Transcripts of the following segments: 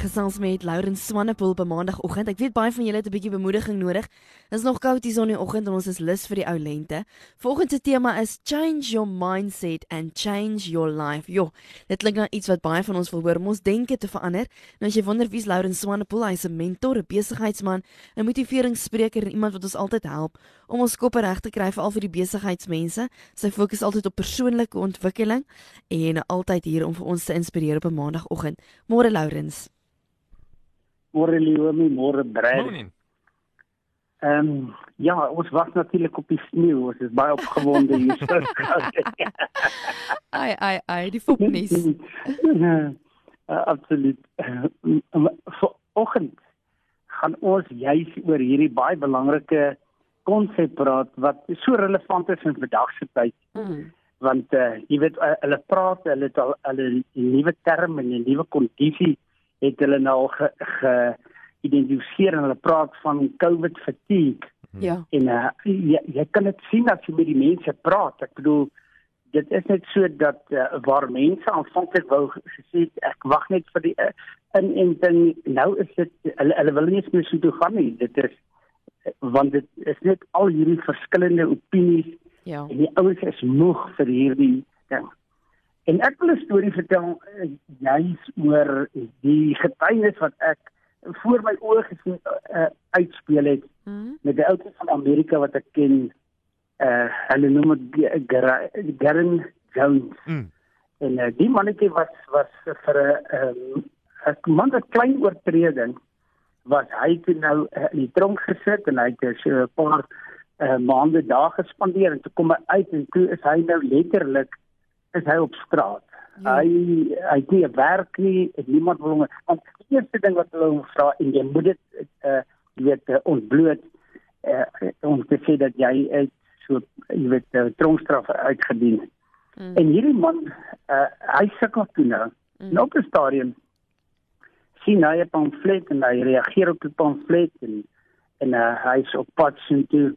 Gesels met Lauren Swanepoel op maandagooggend. Ek weet baie van julle het 'n bietjie bemoediging nodig. Dit is nog koud hier so in die oggend en ons is lus vir die ou lente. Volgende tema is change your mindset and change your life. Jo, dit klink na iets wat baie van ons wil hoor om ons denke te verander. Nou as jy wonder wie's Lauren Swanepoel, hy's 'n mentor, 'n besigheidsman, 'n motiveringsspreker en iemand wat ons altyd help om ons koppe reg te kry veral vir die besigheidsmense. Sy fokus altyd op persoonlike ontwikkeling en altyd hier om vir ons te inspireer op 'n maandagooggend. Môre Laurens. Môre Leomi, môre Brad. Morning. Ehm um, ja, ons wag natuurlik op die sneeu. Ons is baie opgewonde hier. Ai ai ai, die fopnies. uh, absoluut. Uh, Vanoggend gaan ons juis oor hierdie baie belangrike konsep praat wat so relevant is in vandag se tyd. Mm. Want uh, jy weet uh, hulle praat, hulle het al hulle nuwe term en 'n nuwe kondisie het hulle nou ge, ge identifiseer en hulle praat van COVID fatigue. Ja. En uh, jy, jy kan dit sien as jy met die mense praat. Ek bedoel dit is net so dat uh, waar mense aanvanklik wou gesê ek wag net vir die uh, inenting. Nou is dit hulle hulle wil nie meer so toe gaan nie. Dit is want dit is net al hierdie verskillende opinies Ja. en die ouens is moeg vir hierdie ding. En ek wil 'n storie vertel uh, juis oor die getuienis wat ek voor my oë gesien uh, uitspeel het Mm. met die ouens van Amerika wat ek ken. Uh hulle noem dit Garen Jones. Mm. En uh, die mannetjie was was vir 'n um, 'n man wat klein oortreding was hy toe nou uh, in die tronk gesit en hy het so 'n paar uh, maande daar gespandeer en toe kom hy uit en toe is hy nou letterlik is hy op straat. Ja. Hy hy het nie 'n werk nie, het niemand wil hom want die eerste ding wat hulle hom vra en jy moet dit uh jy weet uh, ontbloot uh, om te sê dat jy uit so jy weet uh, tronkstraf uitgedien. Mm. En hierdie man uh, hy sukkel toe nou. Mm. Nou op 'n stadium sien hy 'n pamflet en hy reageer op die pamflet en en uh, hy's op pad sien toe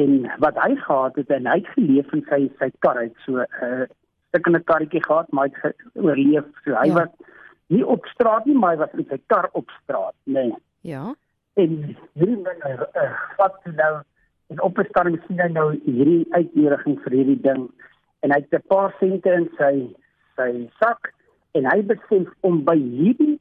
en wat hy gehad het en hy het geleef in sy sy kar uit so 'n uh, stukkende karretjie gehad maar hy het oorleef. So hy Ja. was nie op straat nie, maar hy was in sy kar op straat, nê. Nee. Ja. En hierdie man vat toe nou en op 'n stadium sien hy nou hierdie uitnodiging vir hierdie ding en hy het 'n paar sente in sy sy sak en hy besef om by hierdie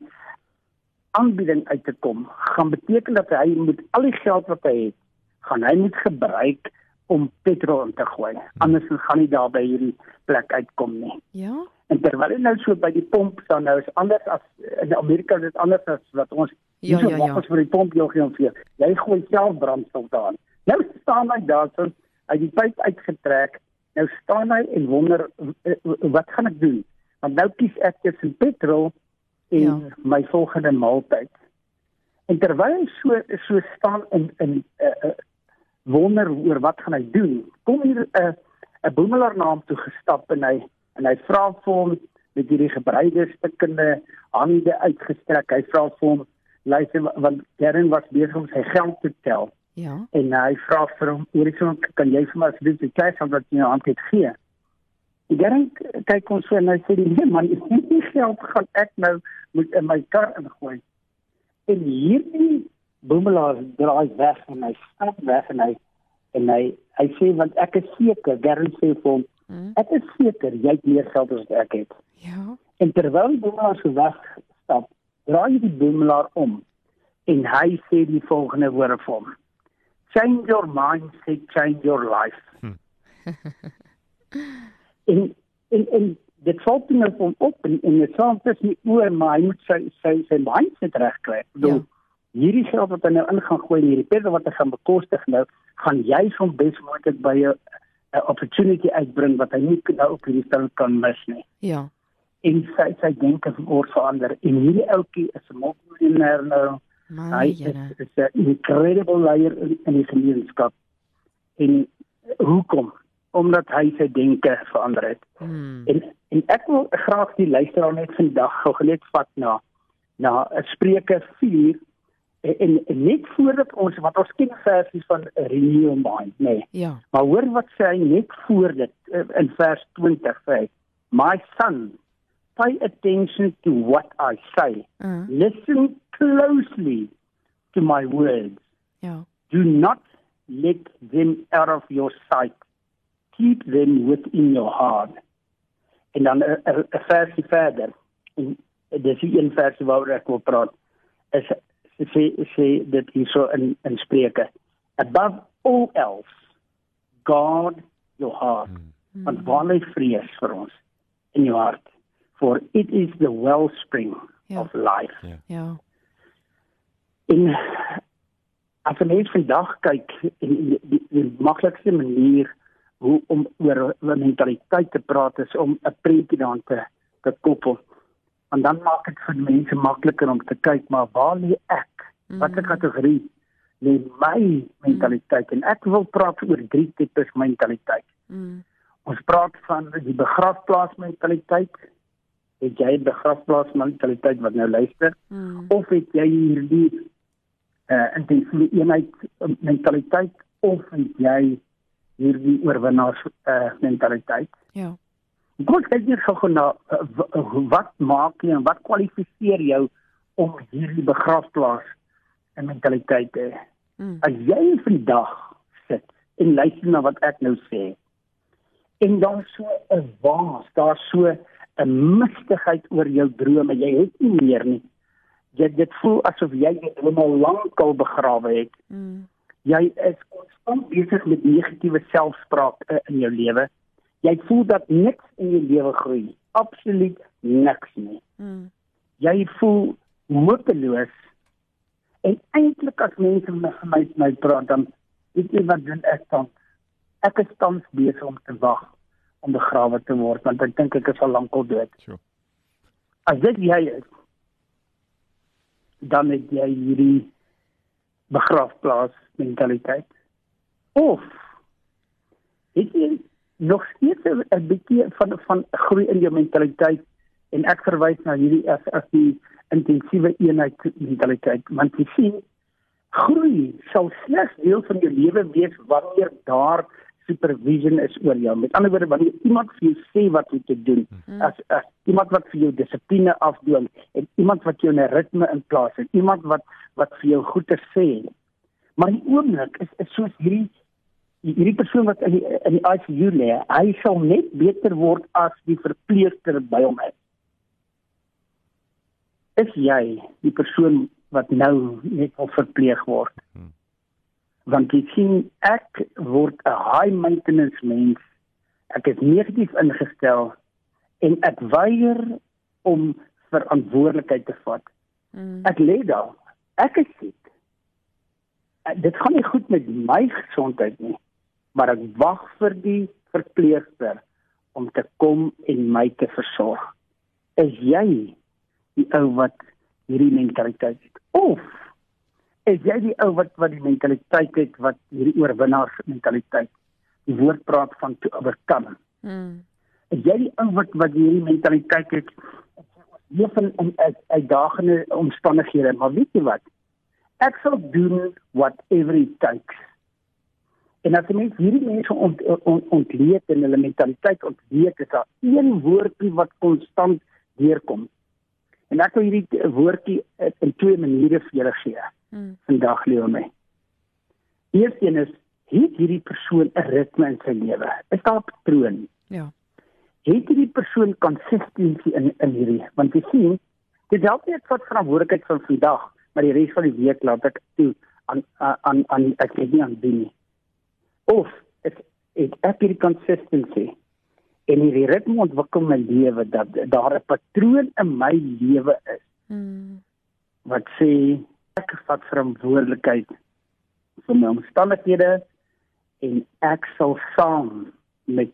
aanbieding uit te kom gaan beteken dat hy moet al die geld wat hy het gaan hy moet gebruik om petrol in te gooi anders gaan hy daar by hierdie plek uitkom nie Ja. en terwyl hy nou so by die pomp staan nou is anders as in Amerika is dit anders as wat ons Ja, Hierso ja, wag ja. ons vir die pomp jou gaan vir. Jy gooi self brandstof daarin. Nou staan hy daar so uit die pyp uitgetrek. Nou staan hy en wonder eh, wat gaan ek doen? Want nou kies ek tussen petrol en Ja. ja. my volgende maaltyd. En terwyl hy so so staan in in uh, uh, wonder oor wat gaan hy doen, kom hier 'n 'n boemelaar na hom toe gestap en hy en hy vra vir hom met hierdie gebreide stukkende hande uitgestrek. Hy vra vir hom luister want Darren was besig om sy geld te tel Ja. en hy vra vir hom Erikson kan jy vir my asseblief die cash wat jy hand het gee Die Darren kyk ons so en hy sê nee man die geld gaan ek nou moet in my kar ingooi en hierdie boemelaar draai weg en hy stap weg en hy en hy hy sê want ek is seker Darren sê vir hom Mm. ek is seker jy het meer geld as wat ek het Ja. En terwyl boemelaar so wegstap, draai die boemelaar om en hy sê die volgende woorde vir hom: Change your mindset, change your life. en, en en dit val toe nou hom op en en dit staan tussen die oor, maar hy moet sy sy sy mindset regkry. Ek bedoel, Ja. Hierdie geld wat hy nou in gaan gooi in hierdie petrol wat hy gaan bekostig nou, gaan jy van besmoontlik by 'n opportunity uitbring wat hy nie nou op hierdie stadium kan mis nie Ja. en sy sy denke word verander en hierdie ouetjie is 'n multimiljonair nou My hy is, jene. is 'n incredible leier in, in die gemeenskap en hoekom omdat hy sy denke verander het Hmm. en en ek wil graag die luisteraar net vandag gou net vat na na Spreuke 4 en, en net voordat ons wat ons ken versies van renew mind nê nee. Ja. maar hoor wat sê hy net voor dit eh, in vers 20 sê hy my son pay attention to what i say Uh, listen closely to my words ja. do not let them out of your sight keep them within your heart en dan 'n 'n- 'n versie verder en dis die een vers waaroor ek wil praat is sê sê dit hierso in in Spreuke. Above all else guard your heart. Want waar lê vrees vir ons in jou hart? For it is the wellspring Ja. of life. Ja. En as 'n mens vandag kyk en die, die, die maklikste manier hoe om oor mentaliteit te praat is om 'n prentjie daan te te koppel. Want dan maak dit vir mense makliker om te kyk maar waar lê ek? Watter kategorie lê my mentaliteit? En ek wil praat oor drie tipes mentaliteit. Mm. Ons praat van die begrafplaas mentaliteit. Het jy 'n begrafplaas mentaliteit wat nou luister? Mm. of het jy hierdie uh intensiewe eenheid uh, mentaliteit of het jy hierdie oorwinnaars uh mentaliteit Ja. Kom ons kyk net gou na uh, w- wat maak jy en wat kwalifiseer jou om hierdie begrafplaas en mentaliteit te hê Mm. as jy vandag sit en luister na wat ek nou sê en dan so 'n waas daar so 'n mistigheid oor jou drome jy het nie meer nie jy dit voel asof jy dit helemaal lankal begrawe het Mm. jy is konstant besig met negatiewe selfspraak uh, in jou lewe jy voel dat niks in jou lewe groei absoluut niks nie. Mm. jy voel hopeloos. En eintlik as mense met my my praat dan weet jy wat doen ek dan? Ek is tans besig om te wag om begrawe te word want ek dink ek is al lankal dood. Sure. as dit jy is dan het jy hierdie begrafplaas mentaliteit. Of het jy nog steeds 'n bietjie van van groei in jou mentaliteit en ek verwys na hierdie as as die intensiewe eenheid mentaliteit want jy sien groei sal slegs deel van jou lewe wees wanneer daar supervision is oor jou. Met ander woorde wanneer iemand vir jou sê wat om te doen as as iemand wat vir jou dissipline afdwing en iemand wat jou in 'n ritme inplaas en iemand wat wat vir jou goeie sê maar die oomblik is is soos hierdie hierdie persoon wat in die, in die ICU lê hy sal net beter word as die verpleegster by hom is is jy die persoon wat nou net wil verpleeg word. Hmm. Want jy sien ek word 'n high maintenance mens. Ek is negatief ingestel en ek weier om verantwoordelikheid te vat. Mm. Ek lê daar. Ek is siek. Dit gaan nie goed met my gesondheid nie, maar ek wag vir die verpleegster om te kom en my te versorg. Is jy die ou wat hierdie mentaliteit het? Of is jy die ou wat wat die mentaliteit het wat hierdie oorwinnaars mentaliteit? Die woord praat van to overcome. Mm. Is jy die ou wat wat hierdie mentaliteit het? Leef in, in uit, uitdagende omstandighede, maar weet jy wat? Ek sal doen whatever it takes. En as mens hierdie mense ont, ont, ontleed en hulle mentaliteit ontleed, is daar een woordjie wat konstant deurkom. En ek wil hierdie woordjie in- twee maniere vir julle gee Mm. vandag lewe my. Eerstens is het hierdie persoon 'n ritme in sy lewe? Is daar 'n patroon? Ja. het hierdie persoon consistency in in hierdie want jy sien dit help net wat verantwoordelikheid van vandag maar die res van die week laat ek toe aan aan aan ek weet nie aan doen nie of ek het ek hierdie consistency en hierdie ritme ontwikkel my lewe dat daar 'n patroon in my lewe is Mm. wat sê ek vat verantwoordelikheid vir my omstandighede en ek sal saam met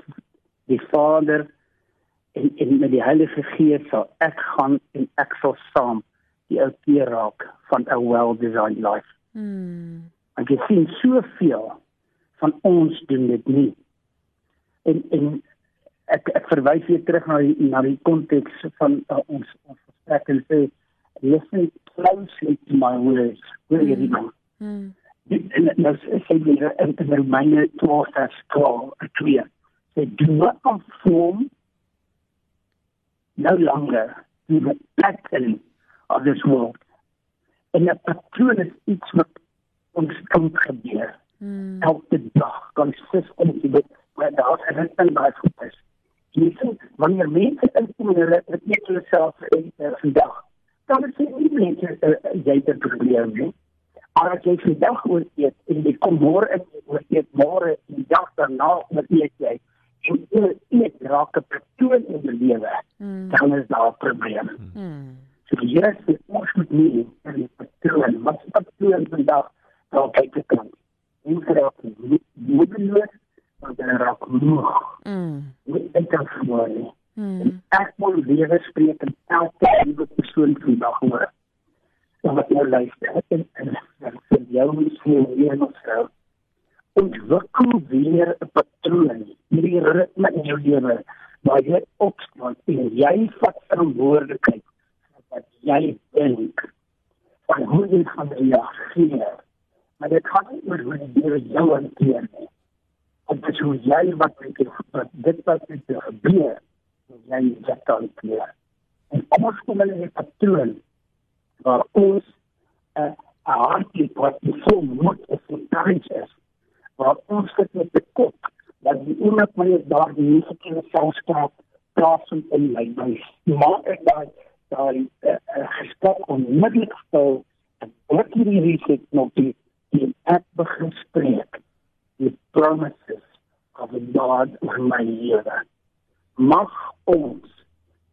die Vader en en met die Heilige Gees sal ek gaan en ek sal saam die ou keer raak van 'n well-designed life. Mm. Want jy sien soveel van ons doen dit nie. En en ek ek verwys weer terug na die na die konteks van uh, ons ons gesprek en sê listen closely to my words. Hoor jy die man? Mm. En nou sê jy in die Romeine 12 vers 2 sê do not conform no longer to the pattern of this world. En 'n patroon is iets wat ons kan gebeur. Mm. Elke dag consistent dit maar daar is 'n ritme by voeters. Jy sien wanneer mense inkom en hulle eet hulle self in 'n dag. Dan is dit nie net 'n jy het 'n probleem nie. Maar as jy vandag oor eet en jy kom môre in oor eet môre en die dag daarna oor eet jy en jy eet raak 'n patroon in jou lewe. Mm. Dan is daar 'n probleem. Mm. So die Here sê ons moet nie in die patroon, wat patroon vandag daar kyk te kan. Nie, moedeloos, maar dan raak moeg. Mm. Nie enkel voor nie. Mm. Ek wil weer spreek en elke nuwe persoon vandag hoor. Wat nou luister en en vir jou is hier nog vrou. Ontwikkel weer 'n patroon, hierdie ritme in jou lewe waar jy opstaan en jy vat verantwoordelikheid wat jy dink van hoe jy gaan reageer. Maar dit gaan nie oor hoe jy jou hanteer nie. Dit is hoe jy wat met jou wat dit wat met jou gebeur, hoe jy dit hanteer. En kom ons kom in 'n patroon waar ons 'n uh, hartjie wat so moet as dit is. Waar ons dit met die kop dat die oomblik wanneer daar die nuwe kennis sou skep plaas in my huis. Maar ek daai daai uh, uh, gesprek onmiddellik stil en wat hierdie reset nog die die ek begin spreek die promises of the God in my lewe. Mag ons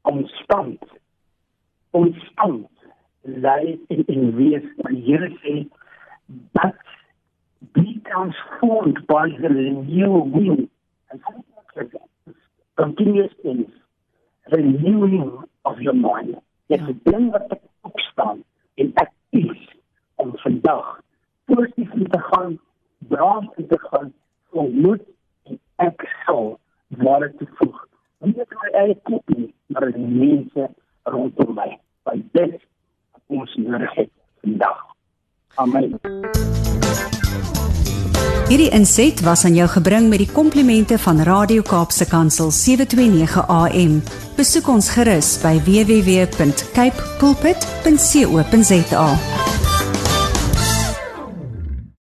omstand omstand lei in in wees van Here sê dat be transformed by the renewing and continuous in renewing of your mind. Dit is ding wat ek opstaan en ek kies om vandag positief te gaan, braaf te gaan, ontmoet en ek sal waar te voeg. Nie net my eie kop nie, maar die mense rondom my. By dit ons nodig het vandag. Amen. Hierdie inset was aan jou gebring met die komplimente van Radio Kaapse Kansel 729 AM. Besoek ons gerus by www.cape pulpit.co.za.